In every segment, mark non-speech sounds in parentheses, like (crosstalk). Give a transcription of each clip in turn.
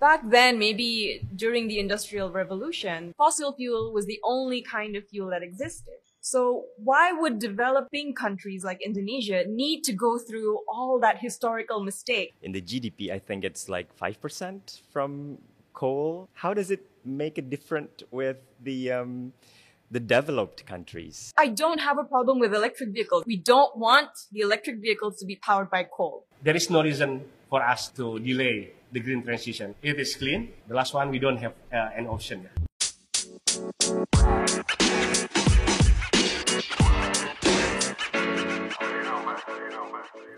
back then, maybe during the Industrial Revolution, fossil fuel was the only kind of fuel that existed. So why would developing countries like Indonesia need to go through all that historical mistake? In the GDP, I think it's like 5% from coal. How does it make it different with the um, the developed countries? I don't have a problem with electric vehicles. We don't want the electric vehicles to be powered by coal. There is no reason for us to delay the green transition. It is clean. The last one, we don't have uh, an option.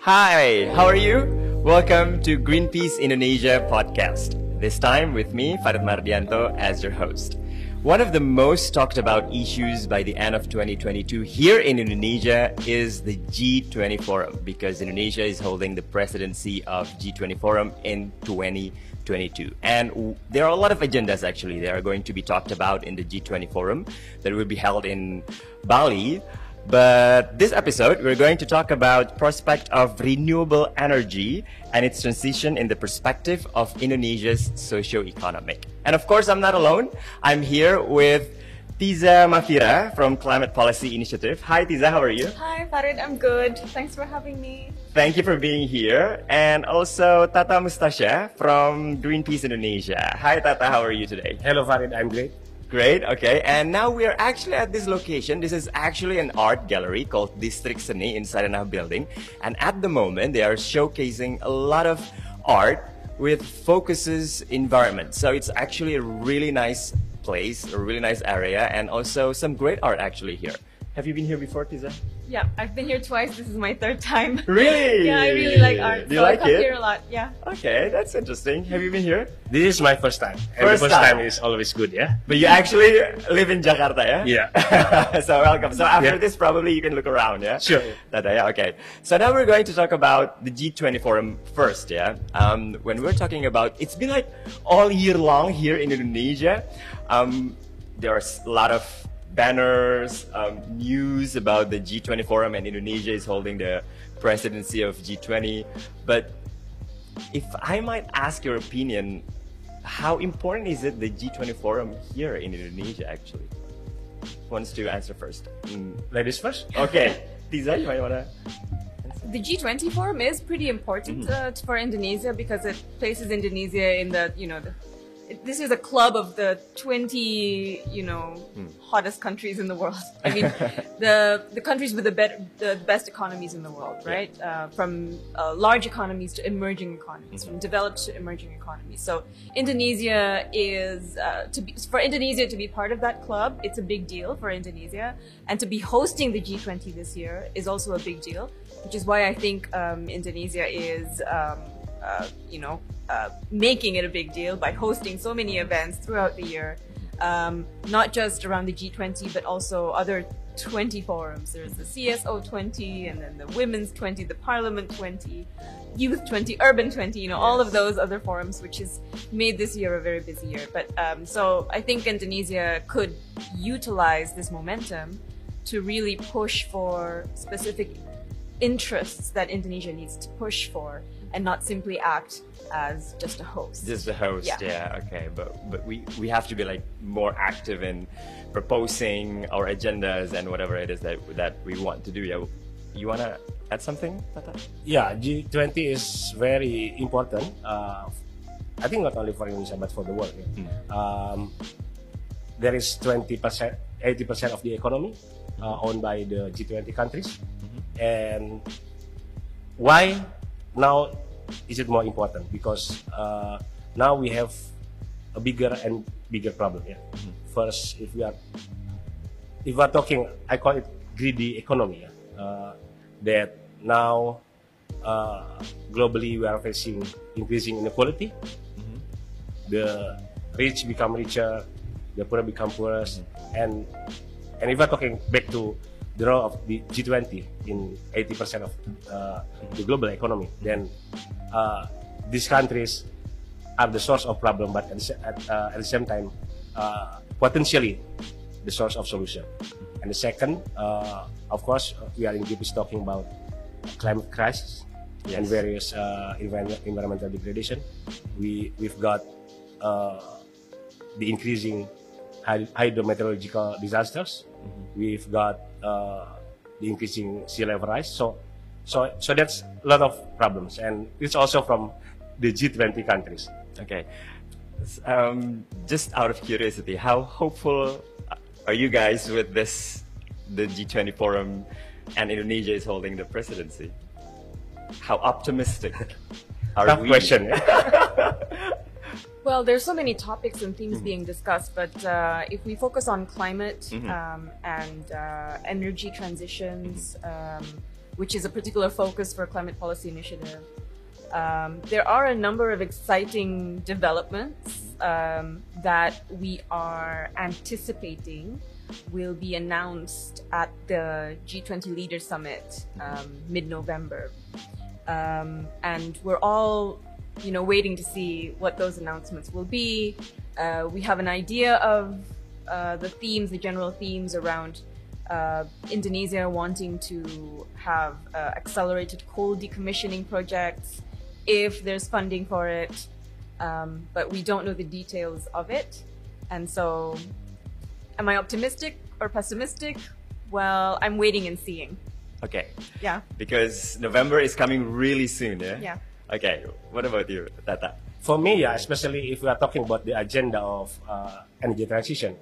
Hi, how are you? Welcome to Greenpeace Indonesia podcast. This time with me, Farid Mardianto, as your host. One of the most talked about issues by the end of 2022 here in Indonesia is the G20 Forum because Indonesia is holding the presidency of G20 Forum in 2022. And there are a lot of agendas actually that are going to be talked about in the G20 Forum that will be held in Bali but this episode, we're going to talk about prospect of renewable energy and its transition in the perspective of Indonesia's socio-economic. And of course, I'm not alone. I'm here with Tiza Mafira from Climate Policy Initiative. Hi, Tiza, how are you? Hi, Farid, I'm good. Thanks for having me. Thank you for being here. And also Tata Mustasya from Greenpeace Indonesia. Hi, Tata, how are you today? Hello, Farid, I'm great. Great, okay. And now we are actually at this location. This is actually an art gallery called Distrik Seni inside an building. And at the moment, they are showcasing a lot of art with focuses environment. So it's actually a really nice place, a really nice area, and also some great art actually here. Have you been here before, Tiza? Yeah, I've been here twice. This is my third time. (laughs) Really? yeah, I really like art. Do you so like I come it? here a lot. Yeah. Okay, that's interesting. Have you been here? This is my first time. And First the first time. time. is always good, yeah? But you actually live in Jakarta, yeah? Yeah. (laughs) so welcome. So after Yeah. this, probably you can look around, yeah? Sure. Tata, yeah, okay. So now we're going to talk about the G20 forum first, yeah? Um, when we're talking about, it's been like all year long here in Indonesia. Um, there's a lot of banners, um, news about the G20 forum and Indonesia is holding the presidency of G20. But if I might ask your opinion, how important is it the G20 forum here in Indonesia actually? Who wants to answer first? Mm, Ladies first? (laughs) Okay, Tiza, you might wanna. The G20 forum is pretty important uh, for Indonesia because it places Indonesia in the, you know, the, it, this is a club of the 20, you know, hottest countries in the world. (laughs) I mean, (laughs) the the countries with the, bet, the best economies in the world, right? Uh, from uh, large economies to emerging economies, from developed to emerging economies. So Indonesia is uh, to be for Indonesia to be part of that club. It's a big deal for Indonesia, and to be hosting the G20 this year is also a big deal, which is why I think um, Indonesia is. Um, uh, you know, uh, making it a big deal by hosting so many events throughout the year, um, not just around the G20, but also other 20 forums. There's the CSO 20, and then the Women's 20, the Parliament 20, Youth 20, Urban 20, you know, all of those other forums, which has made this year a very busy year. But um, so I think Indonesia could utilize this momentum to really push for specific interests that Indonesia needs to push for and not simply act as just a host. Just a host, Yeah. yeah. okay. But but we we have to be like more active in proposing our agendas and whatever it is that that we want to do. Yeah, you wanna add something, Tata? Yeah, G20 is very important. Uh, I think not only for Indonesia, but for the world. yeah. Um, there is 20%, 80% of the economy uh, owned by the G20 countries. And why now is it more important? Because uh, now we have a bigger and bigger problem. Yeah. First, if we are if we are talking, I call it greedy economy. yeah. Uh, that now uh, globally we are facing increasing inequality. The rich become richer, the poor become poorer, and and if we're talking back to the role of the G20 in 80% of uh, the global economy, then uh, these countries are the source of problem, but at at, uh, at the same time, uh, potentially the source of solution. And the second, uh, of course, uh, we are in Greenpeace talking about climate crisis. and Yes. various uh, environment, environmental degradation. We we've got uh, the increasing hydrometeorological disasters. We've got uh, the increasing sea level rise. So so so that's a lot of problems, and it's also from the G20 countries. Okay. Um, just out of curiosity, how hopeful are you guys with this, the G20 forum, and Indonesia is holding the presidency? How optimistic (laughs) are Tough we? question. (laughs) Well, there's so many topics and themes being discussed, but uh, if we focus on climate um, and uh, energy transitions, um, which is a particular focus for Climate Policy Initiative, um, there are a number of exciting developments um, that we are anticipating will be announced at the G20 Leaders Summit um, mid-November, um, and we're all, you know, waiting to see what those announcements will be. Uh, we have an idea of uh, the themes, the general themes around uh, Indonesia wanting to have uh, accelerated coal decommissioning projects if there's funding for it, um, but we don't know the details of it. And so, am I optimistic or pessimistic? Well, I'm waiting and seeing. Okay, Yeah. because November is coming really soon, yeah? Yeah. Okay, what about you, Tata? For me, yeah, especially if we are talking about the agenda of uh, energy transition,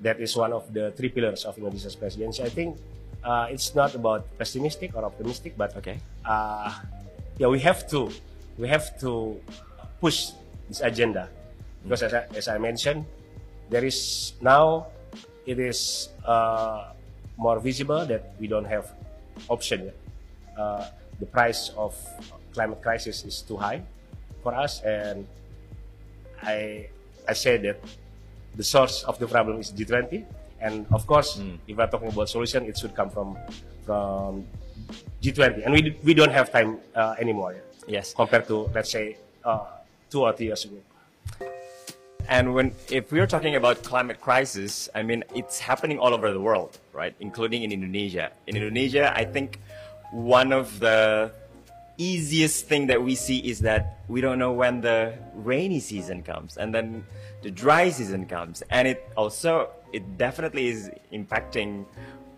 that is one of the three pillars of Indonesia's presidency. I think uh, it's not about pessimistic or optimistic, but Okay. uh, yeah, we have to we have to push this agenda because as I, as I mentioned, there is now it is uh, more visible that we don't have option. yet. Uh, the price of climate crisis is too high for us, and I I say that the source of the problem is G20, and of course, if we're talking about solution, it should come from from G20, and we we don't have time uh, anymore. Yes. compared to let's say uh, two or three years ago. And when if we're talking about climate crisis, I mean it's happening all over the world, right? Including in Indonesia. In Indonesia, I think one of the easiest thing that we see is that we don't know when the rainy season comes and then the dry season comes. And it also it definitely is impacting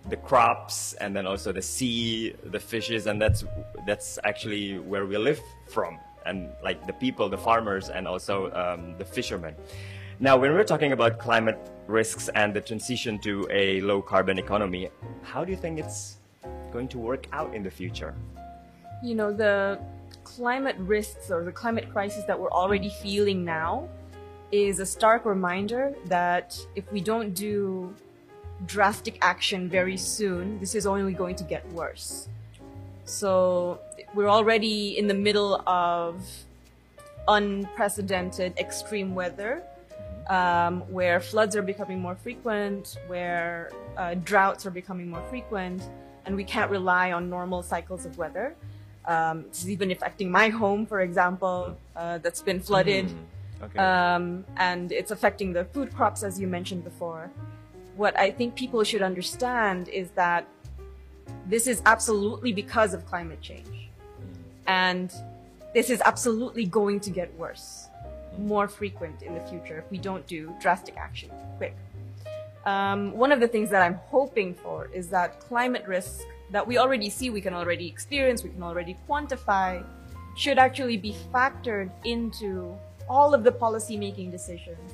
the crops and then also the sea the fishes and that's that's actually where we live from. And like the people the farmers and also um, the fishermen. Now when we're talking about climate risks and the transition to a low carbon economy how do you think it's going to work out in the future you know the climate risks or the climate crisis that we're already feeling now is a stark reminder that if we don't do drastic action very soon this is only going to get worse so we're already in the middle of unprecedented extreme weather um, where floods are becoming more frequent, where uh, droughts are becoming more frequent, and we can't rely on normal cycles of weather. Um, this is even affecting my home, for example, uh, that's been flooded, okay um, and it's affecting the food crops, as you mentioned before. What I think people should understand is that this is absolutely because of climate change. And this is absolutely going to get worse, more frequent in the future if we don't do drastic action quick. Um, one of the things that I'm hoping for is that climate risk that we already see, we can already experience, we can already quantify, should actually be factored into all of the policy making decisions,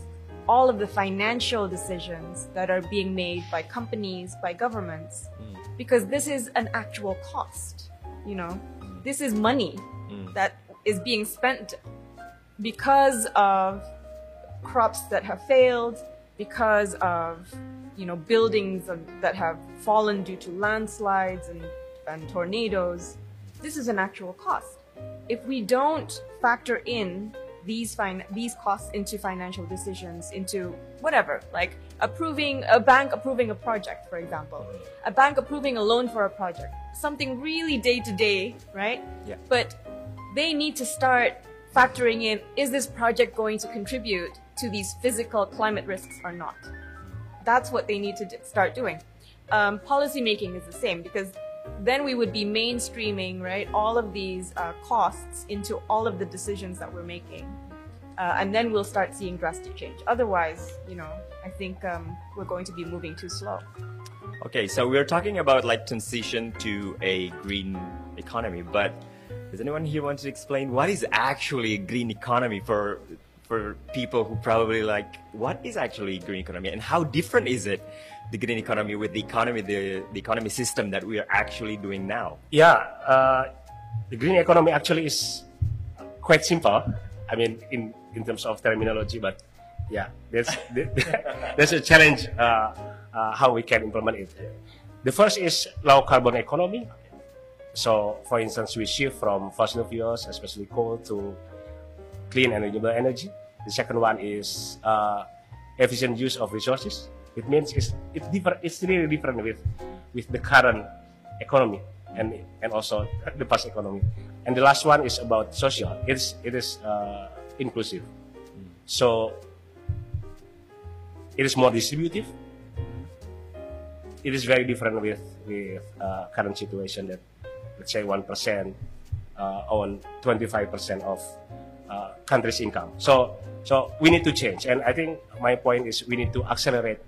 all of the financial decisions that are being made by companies, by governments, mm. because this is an actual cost. You know, mm. this is money mm. that is being spent because of crops that have failed, because of you know buildings that have fallen due to landslides and, and tornadoes. This is an actual cost. If we don't factor in these fin- these costs into financial decisions, into whatever, like approving a bank approving a project, for example, a bank approving a loan for a project, something really day to day, right? Yeah. But they need to start factoring in is this project going to contribute to these physical climate risks or not? That's what they need to start doing. Um, policy making is the same because then we would be mainstreaming, right, all of these uh, costs into all of the decisions that we're making. Uh, and then we'll start seeing drastic change. Otherwise, you know, I think um, we're going to be moving too slow. Okay, so we're talking about like transition to a green economy, but does anyone here want to explain what is actually a green economy for for people who probably like what is actually green economy and how different is it the green economy with the economy the, the economy system that we are actually doing now? Yeah, uh, the green economy actually is quite simple. I mean, in in terms of terminology, but yeah, there's (laughs) there's a challenge uh, uh, how we can implement it. The first is low carbon economy. So, for instance, we shift from fossil fuels, especially coal, to clean and renewable energy. The second one is uh, efficient use of resources. It means it's it's different. It's really different with with the current economy and and also the past economy. And the last one is about social. It's it is uh, inclusive. So it is more distributive. It is very different with with uh, current situation that let's say one percent uh, own twenty five percent of uh, country's income. So so we need to change, and I think my point is we need to accelerate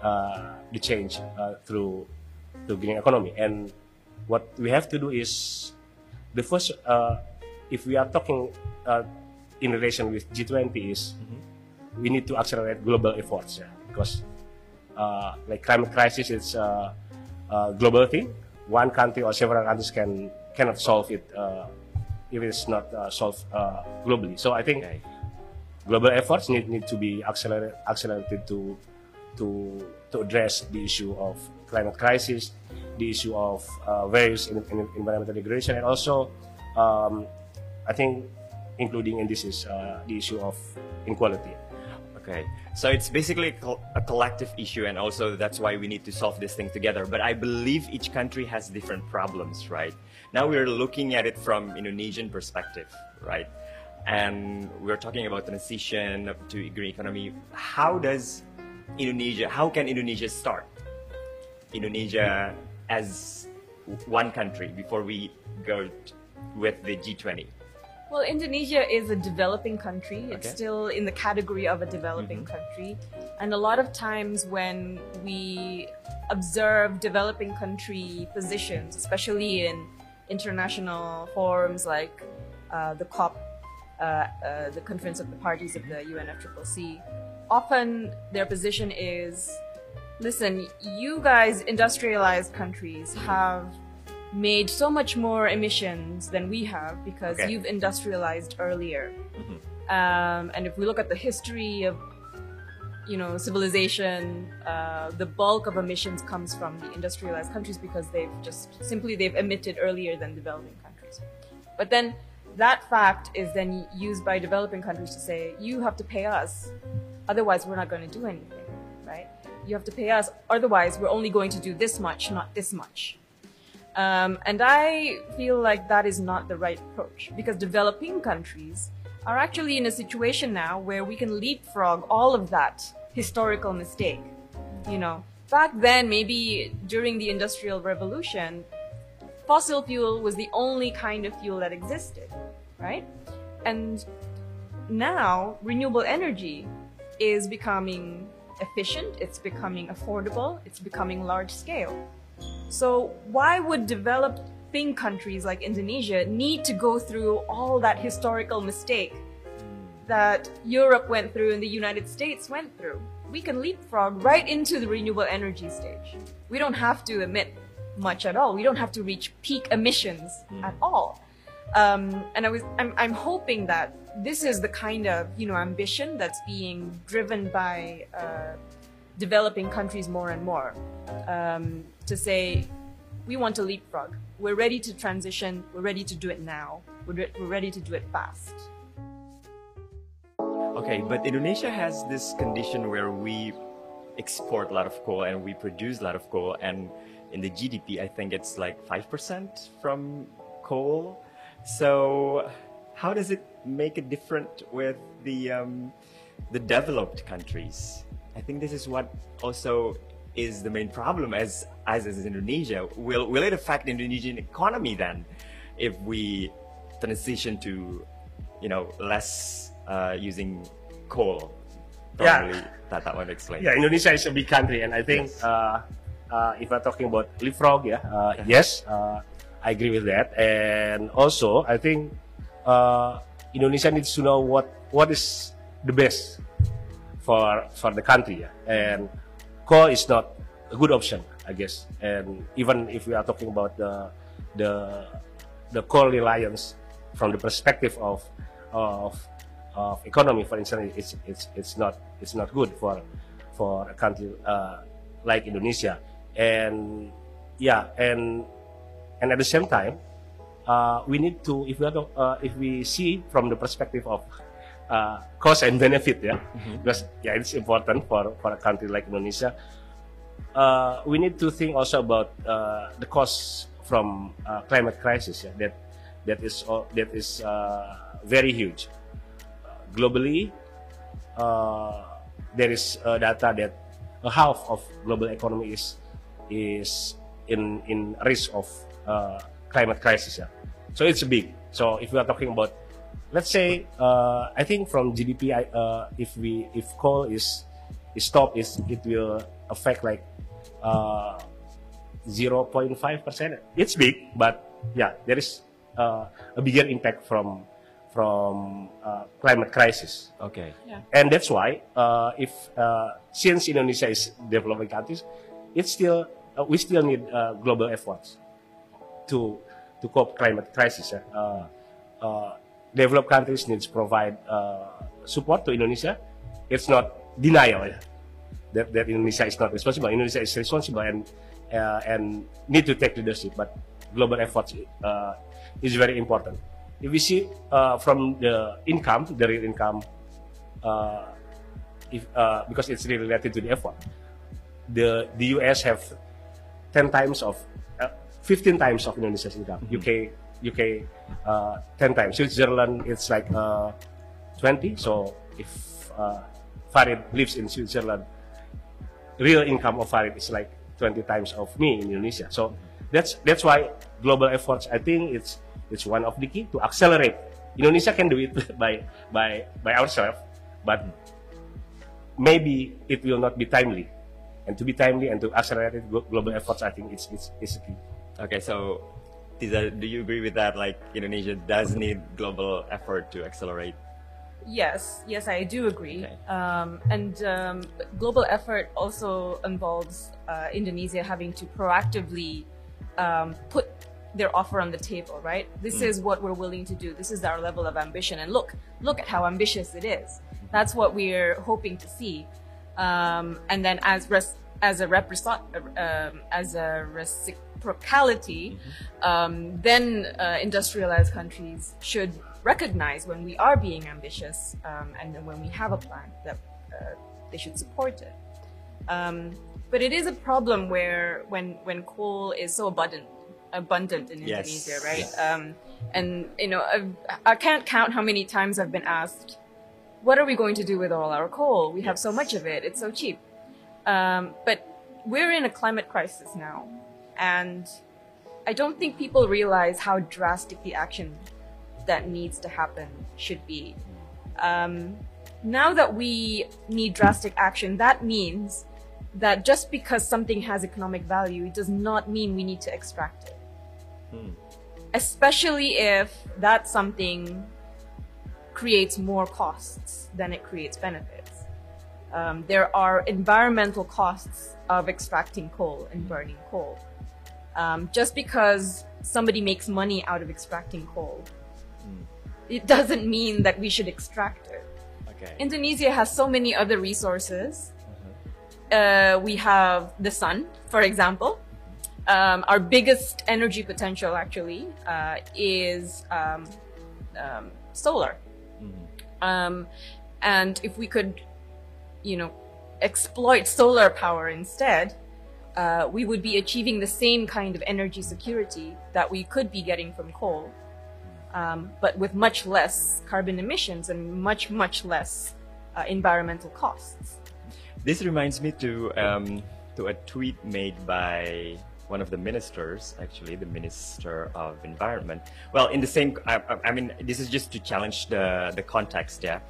uh, the change uh, through the green economy. And what we have to do is the first, uh, if we are talking uh, in relation with G20, is mm-hmm. we need to accelerate global efforts yeah, because uh, like climate crisis is a, a, global thing. One country or several countries can cannot solve it if it's not solved globally. So I think. Okay global efforts need, need to be accelerated, accelerated to to to address the issue of climate crisis, the issue of uh, various in, in environmental degradation, and also um, I think including in this is uh, the issue of inequality. Okay, so it's basically a collective issue, and also that's why we need to solve this thing together. But I believe each country has different problems, right? Now we're looking at it from Indonesian perspective, right? And we're talking about transition to green economy. How does Indonesia, how can Indonesia start? Indonesia as one country before we go with the G20? Well, Indonesia is a developing country. Okay. It's still in the category of a developing mm-hmm. country. And a lot of times when we observe developing country positions, especially in international forums like uh, the COP, uh, uh, the Conference of the Parties of the UNFCCC, often their position is listen, you guys, industrialized countries, have made so much more emissions than we have because okay. you've industrialized earlier. Mm-hmm. Um, and if we look at the history of you know civilization, uh, the bulk of emissions comes from the industrialized countries because they've just simply they've emitted earlier than developing countries. But then that fact is then used by developing countries to say you have to pay us Otherwise, we're not going to do anything, right? You have to pay us. Otherwise, we're only going to do this much, not this much. Um, and I feel like that is not the right approach because developing countries are actually in a situation now where we can leapfrog all of that historical mistake. You know, back then, maybe during the Industrial Revolution, fossil fuel was the only kind of fuel that existed, right? And now, renewable energy is becoming efficient, it's becoming affordable, it's becoming large scale. So why would developing countries like Indonesia need to go through all that historical mistake that Europe went through and the United States went through? We can leapfrog right into the renewable energy stage. We don't have to emit much at all. We don't have to reach peak emissions mm. at all. Um, and I was, I'm, I'm hoping that this is the kind of you know ambition that's being driven by uh, developing countries more and more um, to say we want to leapfrog. We're ready to transition. We're ready to do it now. We're, re- we're ready to do it fast. Okay, but Indonesia has this condition where we export a lot of coal and we produce a lot of coal, and in the GDP, I think it's like five percent from coal so, how does it make it different with the um, the developed countries? I think this is what also is the main problem as as is Indonesia? Will will it affect the Indonesian economy then if we transition to you know less uh, using coal? Yeah. Probably that that one explain. Yeah, Indonesia is a big country, and I think Yes. uh, uh, if we're talking about leapfrog, yeah, uh, yes, uh, I agree with that. And also, I think uh, Indonesia needs to know what what is the best for for the country, yeah. and coal is not a good option, I guess. And even if we are talking about the the the coal reliance from the perspective of of of economy, for instance, it's it's it's not it's not good for for a country uh, like Indonesia. And yeah, and and at the same time, uh, we need to if we are to, uh, if we see from the perspective of uh, cost and benefit, yeah, because yeah, it's important for for a country like Indonesia. Uh, we need to think also about uh, the cost from uh, climate crisis. Yeah, that that is all, that is uh, very huge globally, uh, there is uh, data that a half of global economy is is in in risk of uh, climate crisis. Yeah. So it's big. So if we are talking about, let's say, uh, I think from GDP, uh, if we if coal is is stopped, is it will affect like uh, 0.5 percent. It's big, but yeah, there is uh, a bigger impact from from uh, climate crisis, Okay. Yeah. and that's why uh, if uh, since Indonesia is developing countries, it's still uh, we still need uh, global efforts to to cope climate crisis. yeah. Uh, uh, developed countries needs to provide uh, support to Indonesia. It's not denial that, that Indonesia is not responsible. Indonesia is responsible and uh, and need to take leadership, but global efforts uh, is very important. If we see uh, from the income, the real income, uh, if uh, because it's really related to the effort, the the US have ten times of, uh, fifteen times of Indonesia's income. UK UK uh, ten times. Switzerland it's like uh, twenty. So if uh, Farid lives in Switzerland, real income of Farid is like 20 times of me in Indonesia. So that's that's why global efforts. I think it's it's one of the key to accelerate. Indonesia can do it (laughs) by by by ourselves, but maybe it will not be timely. And to be timely and to accelerate global efforts, I think it's it's, it's key. Okay. So, Tiza, do you agree with that? Like Indonesia does need global effort to accelerate. Yes, yes, I do agree. Okay. Um, and um, global effort also involves uh, Indonesia having to proactively um, put their offer on the table, right? This is what we're willing to do. This is our level of ambition. And look, look at how ambitious it is. That's what we're hoping to see. Um, and then as res- as a represent um, as a reciprocality, um, then uh, industrialized countries should recognize when we are being ambitious um, and then when we have a plan that uh, they should support it. Um, but it is a problem where when when coal is so abundant abundant in Yes. Indonesia, right? Yes. Um, and you know, I, I can't count how many times I've been asked, "What are we going to do with all our coal? We have so much of it; it's so cheap." Um, but we're in a climate crisis now, and I don't think people realize how drastic the action that needs to happen should be. Um, now that we need drastic action, that means that just because something has economic value, it does not mean we need to extract it. Especially if that something creates more costs than it creates benefits. Um, there are environmental costs of extracting coal and burning coal. Um, just because somebody makes money out of extracting coal, it doesn't mean that we should extract it. Okay. Indonesia has so many other resources. Uh, we have the sun, for example. Um, our biggest energy potential, actually, uh, is um, um, solar. Um, and if we could, you know, exploit solar power instead, uh, we would be achieving the same kind of energy security that we could be getting from coal, um, but with much less carbon emissions and much, much less uh, environmental costs. This reminds me to um, to a tweet made by one of the ministers, actually, the Minister of Environment. Well, in the same, I, I mean, this is just to challenge the, the context, yeah.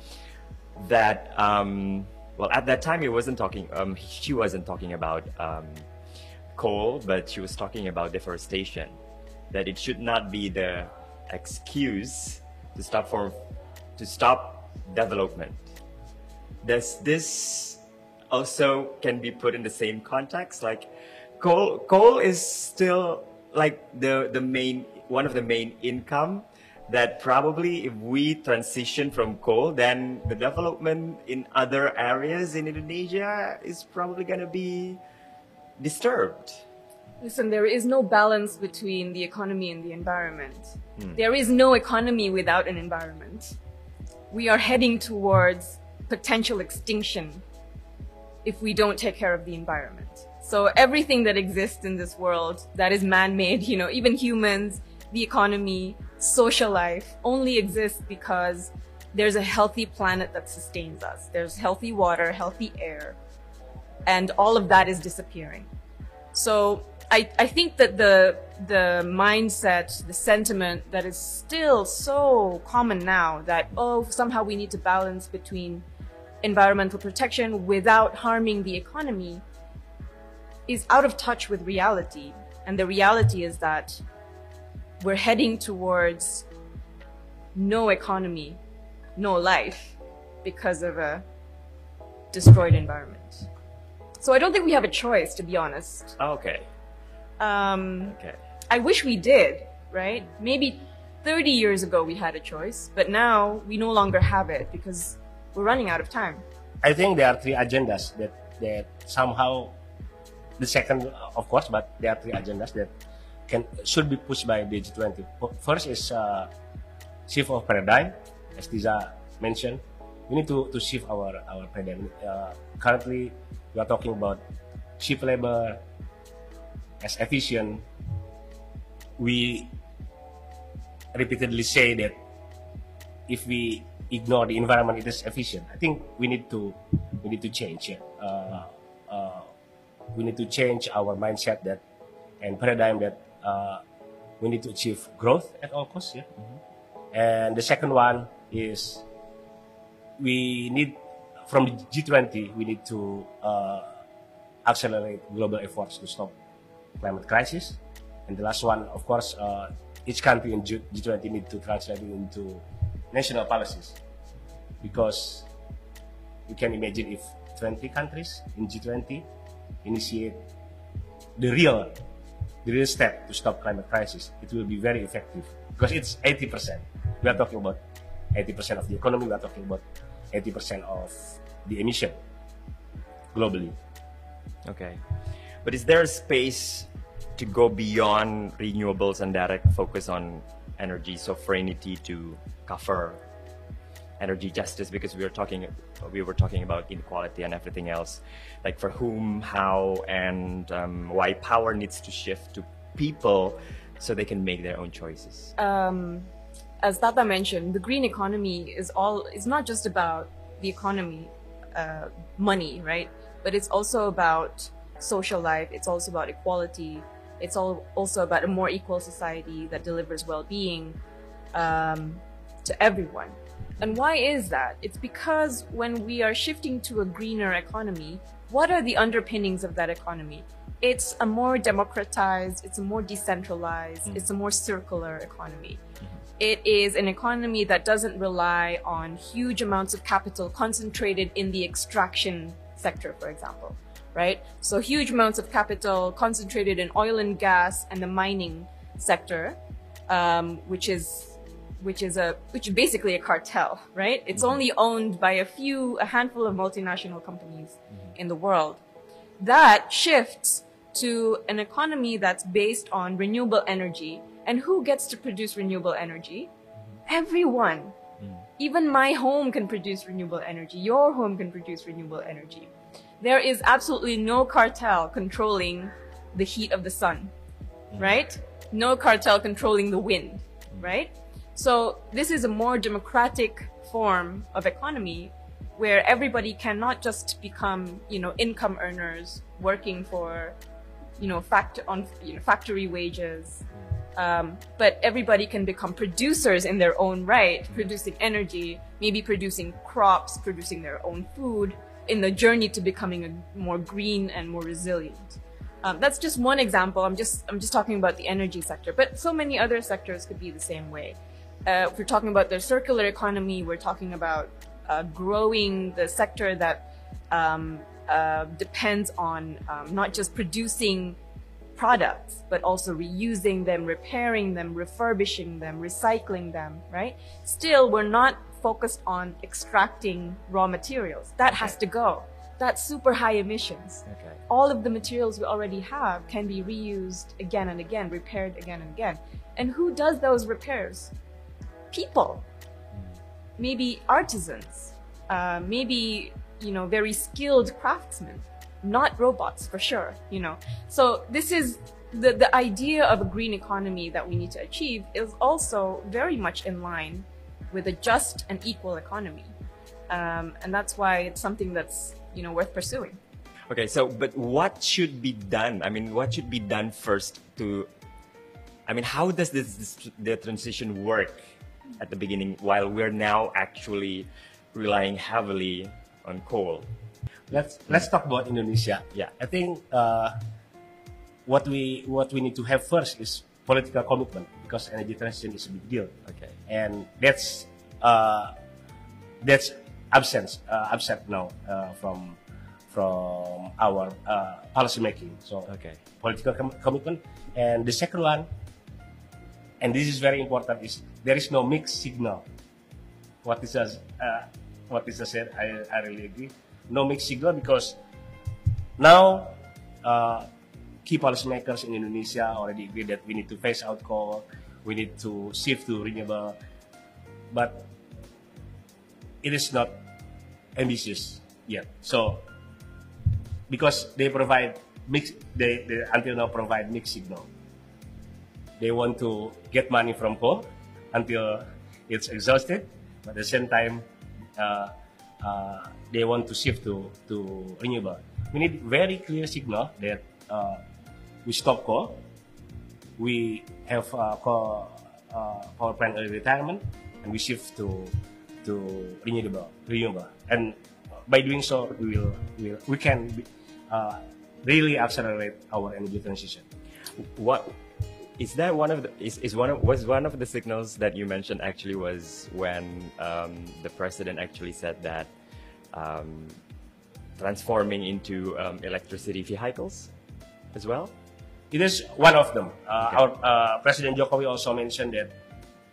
That, um, well, at that time, he wasn't talking, um, she wasn't talking about um, coal, but she was talking about deforestation. That it should not be the excuse to stop for, to stop development. Does this also can be put in the same context? Like, coal coal is still like the the main one of the main income that probably if we transition from coal then the development in other areas in Indonesia is probably going to be disturbed Listen, there is no balance between the economy and the environment. Hmm. There is no economy without an environment. We are heading towards potential extinction if we don't take care of the environment. So everything that exists in this world that is man-made, you know, even humans, the economy, social life only exists because there's a healthy planet that sustains us. There's healthy water, healthy air, and all of that is disappearing. So I, I think that the the mindset, the sentiment that is still so common now that oh somehow we need to balance between environmental protection without harming the economy is out of touch with reality. And the reality is that we're heading towards no economy, no life because of a destroyed environment. So I don't think we have a choice, to be honest. okay Um, okay I wish we did, right? Maybe 30 years ago we had a choice, but now we no longer have it because we're running out of time. I think there are three agendas that that somehow the second, of course, but there are three agendas that can should be pushed by the G20. First is uh, shift of paradigm, as Tiza mentioned. We need to, to shift our our paradigm. Uh, currently, we are talking about cheap labor as efficient. We repeatedly say that if we ignore the environment, it is efficient. I think we need to we need to change. Yeah. Uh, uh, we need to change our mindset that and paradigm that uh, we need to achieve growth at all costs. Yeah. And the second one is we need from the G20 we need to uh, accelerate global efforts to stop climate crisis. And the last one, of course, uh, each country in G- G20 need to translate it into national policies because you can imagine if 20 countries in G20 initiate the real the real step to stop climate crisis, it will be very effective because it's 80%. We are talking about 80% of the economy. We are talking about 80% of the emission globally. Okay. But is there a space to go beyond renewables and direct focus on energy sovereignty to cover energy justice? Because we were talking, we were talking about inequality and everything else, like for whom, how, and um, why power needs to shift to people so they can make their own choices. um, as Tata mentioned, the green economy is all is not just about the economy, uh, money, right? But it's also about social life. It's also about equality. It's all also about a more equal society that delivers well-being um, to everyone. And why is that? It's because when we are shifting to a greener economy, what are the underpinnings of that economy? It's a more democratized, it's a more decentralized, it's a more circular economy. It is an economy that doesn't rely on huge amounts of capital concentrated in the extraction sector, for example, right? So huge amounts of capital concentrated in oil and gas and the mining sector, um, which is which is a which is basically a cartel, right? It's mm-hmm. only owned by a few, a handful of multinational companies mm-hmm. in the world. That shifts to an economy that's based on renewable energy. And who gets to produce renewable energy? Mm-hmm. Everyone. Even my home can produce renewable energy. Your home can produce renewable energy. There is absolutely no cartel controlling the heat of the sun, right? No cartel controlling the wind, right? So this is a more democratic form of economy where everybody cannot just become, you know, income earners working for, you know, fact on you know, factory wages. Um, but everybody can become producers in their own right, producing energy, maybe producing crops, producing their own food in the journey to becoming a more green and more resilient. Um, that's just one example. I'm just I'm just talking about the energy sector, but so many other sectors could be the same way. Uh, if we're talking about the circular economy, we're talking about uh, growing the sector that um, uh, depends on um, not just producing products, but also reusing them, repairing them, refurbishing them, recycling them, right? Still, we're not focused on extracting raw materials. That has to go. That's super high emissions. Okay. All of the materials we already have can be reused again and again, repaired again and again. And who does those repairs? People. Maybe artisans. Uh, maybe, you know, very skilled craftsmen not robots for sure, you know. So this is the, the idea of a green economy that we need to achieve is also very much in line with a just and equal economy. Um, and that's why it's something that's, you know, worth pursuing. Okay, so but what should be done? I mean, what should be done first to I mean, how does this, this the transition work at the beginning while we're now actually relying heavily on coal? let's let's talk about Indonesia. Yeah. I think uh, what we what we need to have first is political commitment because energy transition is a big deal. Okay. And that's uh, that's absent uh, absent now uh, from from our uh, policy making. So Okay. political com- commitment. And the second one, and this is very important, is there is no mixed signal. What is uh, what is said, I, I really agree. No mixed signal because now uh, key policymakers in Indonesia already agree that we need to phase out coal, we need to shift to renewable, but it is not ambitious yet. So because they provide mixed, they, they until now provide mixed signal they want to get money from coal until it's exhausted. But at the same time uh, uh, they want to shift to, to renewable. We need very clear signal that uh, we stop coal. We have uh, coal, uh, power plant early retirement and we shift to to renewable renewable. And by doing so we will, we, will, we can uh, really accelerate our energy transition. What is that one of the is, is one of was one of the signals that you mentioned actually was when um, the president actually said that um, transforming into um, electricity vehicles as well. It is one of them. Uh, Okay. Our uh, President Jokowi also mentioned that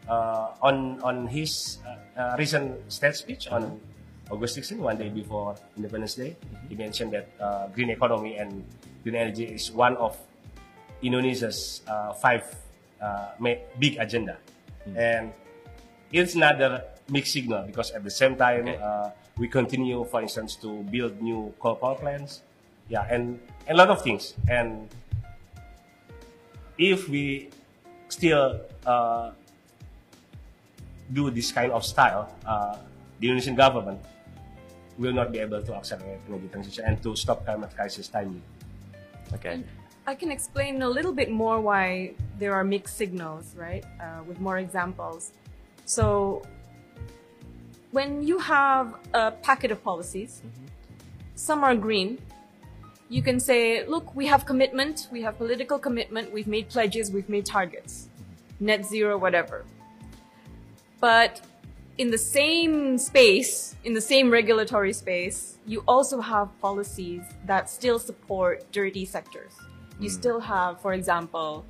uh, on on his uh, uh, recent state speech on August 16, one day before Independence Day, he mentioned that uh, green economy and green energy is one of Indonesia's uh, five uh, big agenda, and it's another mixed signal because at the same time Okay. uh, we continue, for instance, to build new coal power plants, yeah, and, and a lot of things. And if we still uh, do this kind of style, uh, the Indonesian government will not be able to accelerate energy transition and to stop climate crisis timely. Okay. I can explain a little bit more why there are mixed signals, right? Uh, with more examples. So, when you have a packet of policies, some are green. You can say, look, we have commitment, we have political commitment, we've made pledges, we've made targets, net zero, whatever. But in the same space, in the same regulatory space, you also have policies that still support dirty sectors. You still have, for example,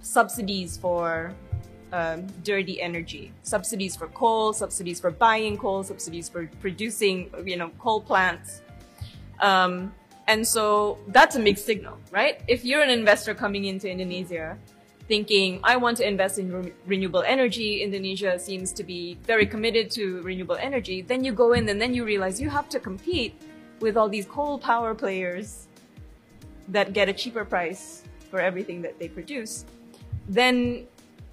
subsidies for um, dirty energy, subsidies for coal, subsidies for buying coal, subsidies for producing, you know, coal plants. Um, and so that's a mixed signal, right? If you're an investor coming into Indonesia thinking, I want to invest in re- renewable energy, Indonesia seems to be very committed to renewable energy, then you go in and then you realize you have to compete with all these coal power players that get a cheaper price for everything that they produce, then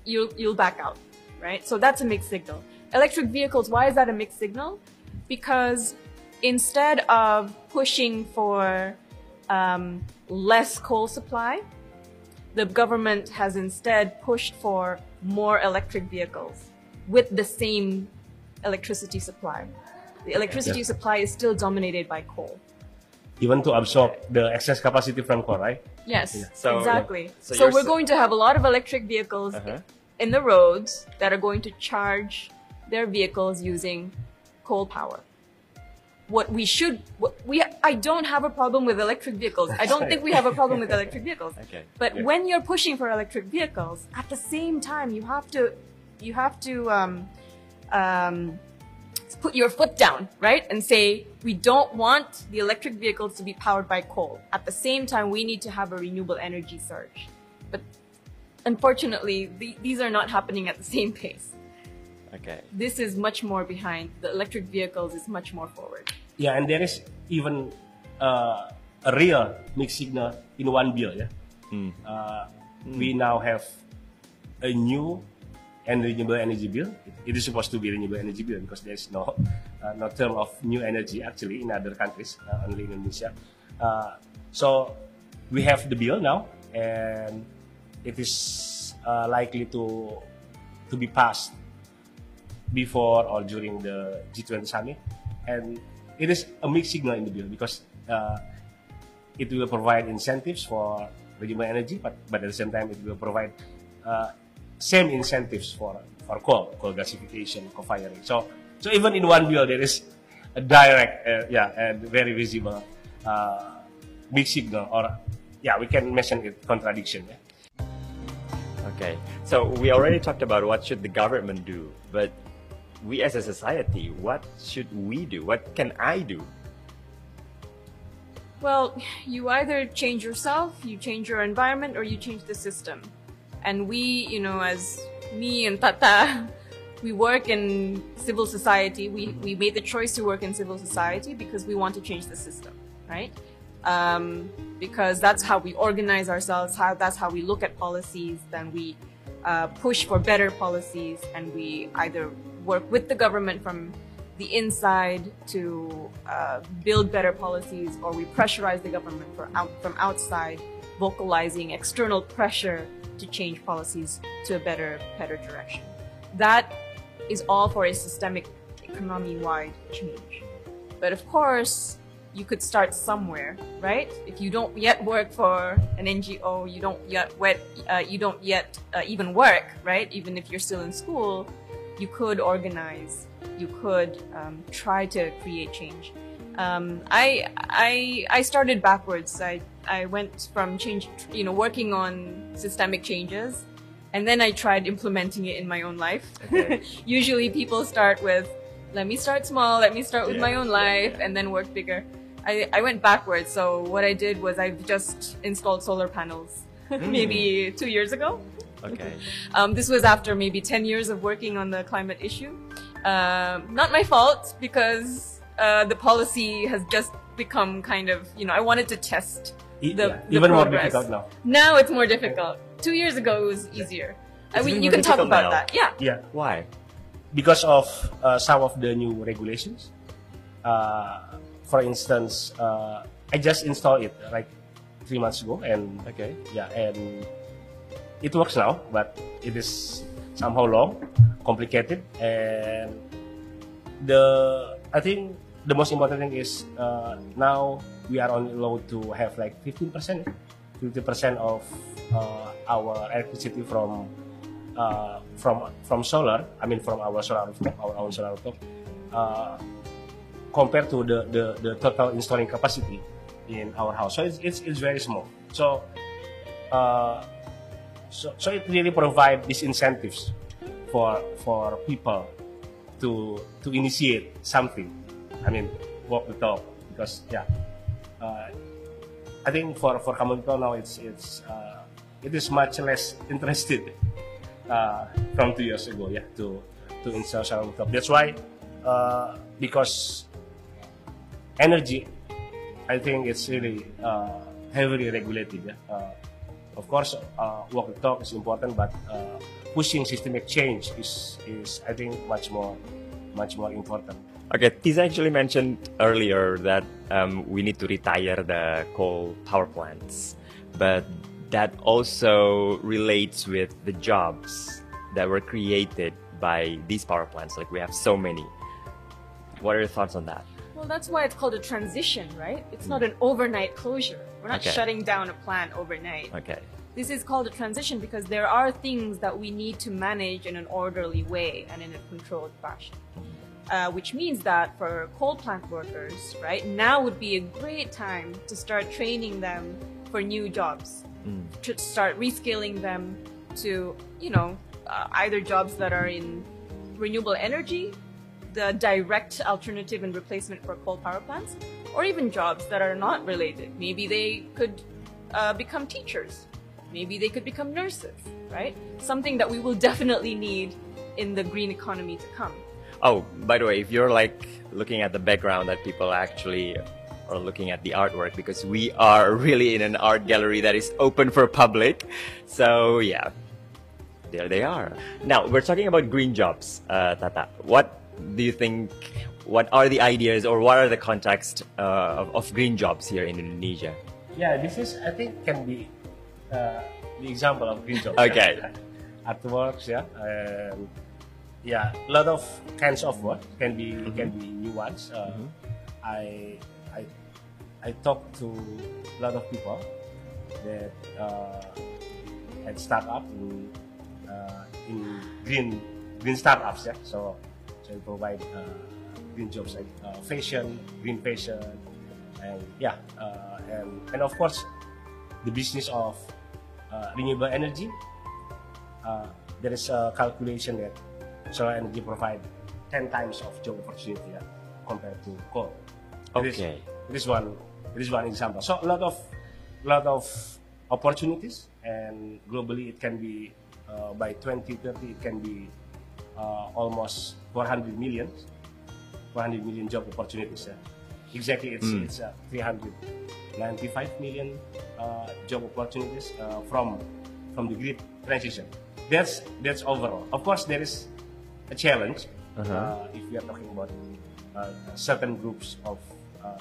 you'll, you'll back out, right? So that's a mixed signal. Electric vehicles, why is that a mixed signal? Because instead of pushing for um, less coal supply, the government has instead pushed for more electric vehicles with the same electricity supply. The electricity Yeah. supply is still dominated by coal. Even to absorb the excess capacity from coal, right? Yes, So- exactly. So So, we're going to have a lot of electric vehicles Uh-huh. in the roads that are going to charge their vehicles using coal power. What we should, what we, I don't have a problem with electric vehicles. I don't think we have a problem with (laughs) electric vehicles. Okay. But Yeah. when you're pushing for electric vehicles, at the same time, you have to, you have to, um, um, put your foot down, right? And say, we don't want the electric vehicles to be powered by coal. At the same time, we need to have a renewable energy surge. But unfortunately, the, these are not happening at the same (laughs) pace. Okay. This is much more behind. The electric vehicles is much more forward. Yeah, and there is even uh, a real mixed signal in one bill. Yeah, uh, we now have a new and renewable energy bill. It, is supposed to be renewable energy bill because there is no uh, no term of new energy actually in other countries, uh, only in Indonesia. Uh, so we have the bill now, and it is uh, likely to to be passed before or during the G20 summit, and it is a mixed signal in the bill because uh, it will provide incentives for renewable energy, but, but at the same time it will provide uh, same incentives for for coal, coal gasification, co-firing. So so even in one bill there is a direct, uh, yeah, and very visible uh, mixed signal, or yeah, we can mention it contradiction. Yeah? Okay. So we already talked about what should the government do, but we as a society, what should we do? What can I do? Well, you either change yourself, you change your environment, or you change the system. And we, you know, as me and Tata, we work in civil society. We, we made the choice to work in civil society because we want to change the system, right? Um, because that's how we organize ourselves, how, that's how we look at policies, then we uh, push for better policies, and we either work with the government from the inside to uh, build better policies, or we pressurize the government out, from outside, vocalizing external pressure to change policies to a better, better direction. That is all for a systemic economy-wide change. But of course, you could start somewhere, right? If you don't yet work for an NGO, you don't yet wet, uh, you don't yet uh, even work, right? Even if you're still in school, you could organize. You could um, try to create change. Um, I I I started backwards. I I went from change, you know, working on systemic changes, and then I tried implementing it in my own life. Okay. (laughs) Usually, people start with, "Let me start small. Let me start with Yeah, my own life, yeah. and then work bigger." I, I went backwards. So what I did was I've just installed solar panels (laughs) maybe two years ago. Okay. (laughs) Um, this was after maybe 10 years of working on the climate issue. Um, not my fault because uh, the policy has just become kind of, you know, I wanted to test the, yeah, the even more difficult now. Now it's more difficult. Two years ago it was easier. It's we, you can talk about now. that. Yeah. Yeah. Why? because of uh, some of the new regulations. Uh, for instance, uh, I just installed it like three months ago, and Okay. yeah, and it works now, but it is somehow long, complicated, and the I think the most important thing is uh, now we are only allowed to have like 15 percent, 50 percent of uh, our electricity from uh, from from solar. I mean from our solar rooftop, our own solar rooftop, uh, compared to the, the the total installing capacity in our house. So it's it's, it's very small. So. Uh, so, so it really provides these incentives for for people to to initiate something. I mean, walk the talk because yeah, uh, I think for for common now it's it's uh, it is much less (laughs) interested uh, from two years ago. Yeah, to to install solar rooftop. That's why uh, because energy, I think it's really uh, heavily regulated. Yeah. Uh, of course, walk the talk is important, but pushing systemic change is, is I think much more much more important. Okay, Tiza actually mentioned earlier that um, we need to retire the coal power plants, but that also relates with the jobs that were created by these power plants. Like we have so many. What are your thoughts on that? Well, that's why it's called a transition, right? It's not an overnight closure. We're not Okay. shutting down a plant overnight. Okay. This is called a transition because there are things that we need to manage in an orderly way and in a controlled fashion. Uh, which means that for coal plant workers, right, now would be a great time to start training them for new jobs, to start reskilling them to, you know, uh, either jobs that are in renewable energy, the direct alternative and replacement for coal power plants, or even jobs that are not related. Maybe they could uh, become teachers. Maybe they could become nurses, right? Something that we will (laughs) definitely need in the green economy to come. Oh, by the way, if you're like looking at the background that people actually are looking at the artwork because we are (laughs) really in an art gallery that is open for public. So yeah, there they are. Now we're talking about green jobs, uh, Tata. What do you think? What are the ideas or what are the context uh, of, of green jobs here in Indonesia? Yeah, this is I think can be uh, the example of green jobs. Okay. (laughs) Artworks, yeah, and yeah, a lot of kinds of work can be Mm-hmm. can be new ones. Uh, I I I talked to a lot of people that uh, had startup in uh, in green green startups, yeah. So so provide uh, green jobs like uh, fashion, green fashion, and yeah, uh, and and of course the business of uh, renewable energy. Uh, there is a calculation that solar energy provide 10 times of job opportunity yeah, compared to coal. Okay. It is one. It is one example. So a lot of, lot of opportunities, and globally it can be uh, by 2030 it can be uh, almost 400 million, 400 million job opportunities. yeah. Exactly, it's it's uh, 395 million uh, job opportunities uh, from from the grid transition. That's that's overall. Of course, there is a challenge uh, if we are talking about uh, certain groups of uh,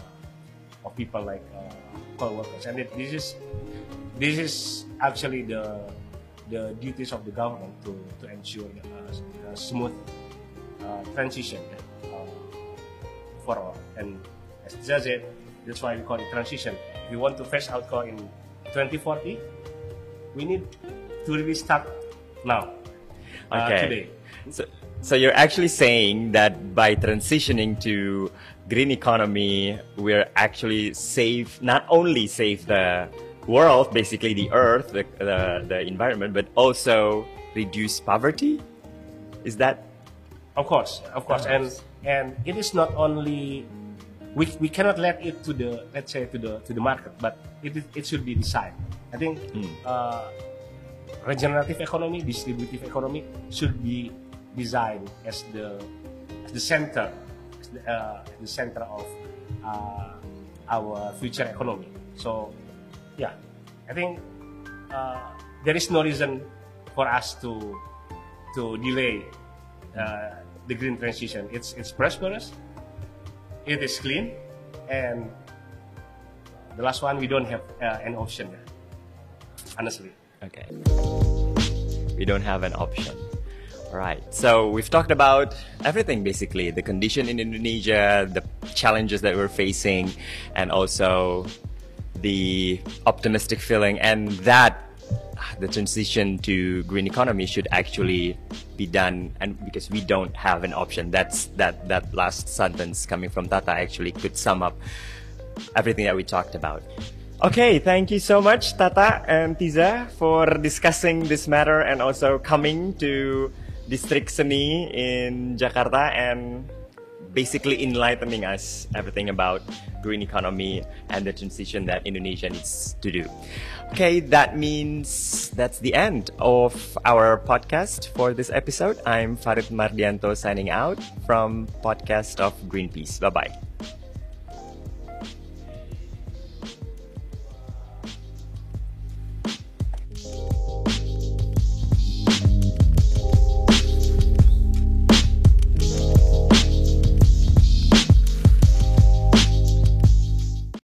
of people like uh, coal workers, and it, this is this is actually the the duties of the government to to ensure uh, a smooth uh, transition uh, for all. And as Tiza said, that's why we call it transition. If we want to phase out coal in 2040, we need to really start now, uh, Okay. today. So, so you're actually saying that by transitioning to green economy, we're actually save not only save the world, basically the earth, the, the, the environment, but also reduce poverty. Is that Of course, of course, and and it is not only we, we cannot let it to the let's say to the to the market, but it it should be designed. I think uh, regenerative economy, distributive economy should be designed as the as the center, as the, uh, the center of uh, our future economy. So, yeah, I think uh, there is no reason for us to to delay uh, the green transition. It's it's prosperous, it is clean, and the last one we don't have uh, an option. Honestly. Okay. We don't have an option. Right. So we've talked about everything basically the condition in Indonesia, the challenges that we're facing, and also the optimistic feeling, and that the transition to green economy should actually be done and because we don't have an option that's that that last sentence coming from tata actually could sum up everything that we talked about. Okay, thank you so much, Tata and Tiza, for discussing this matter and also coming to Distrik Seni in Jakarta and basically enlightening us everything about green economy and the transition that Indonesia needs to do. Okay, that means that's the end of our podcast for this episode. I'm Farid Mardianto signing out from podcast of Greenpeace. Bye bye.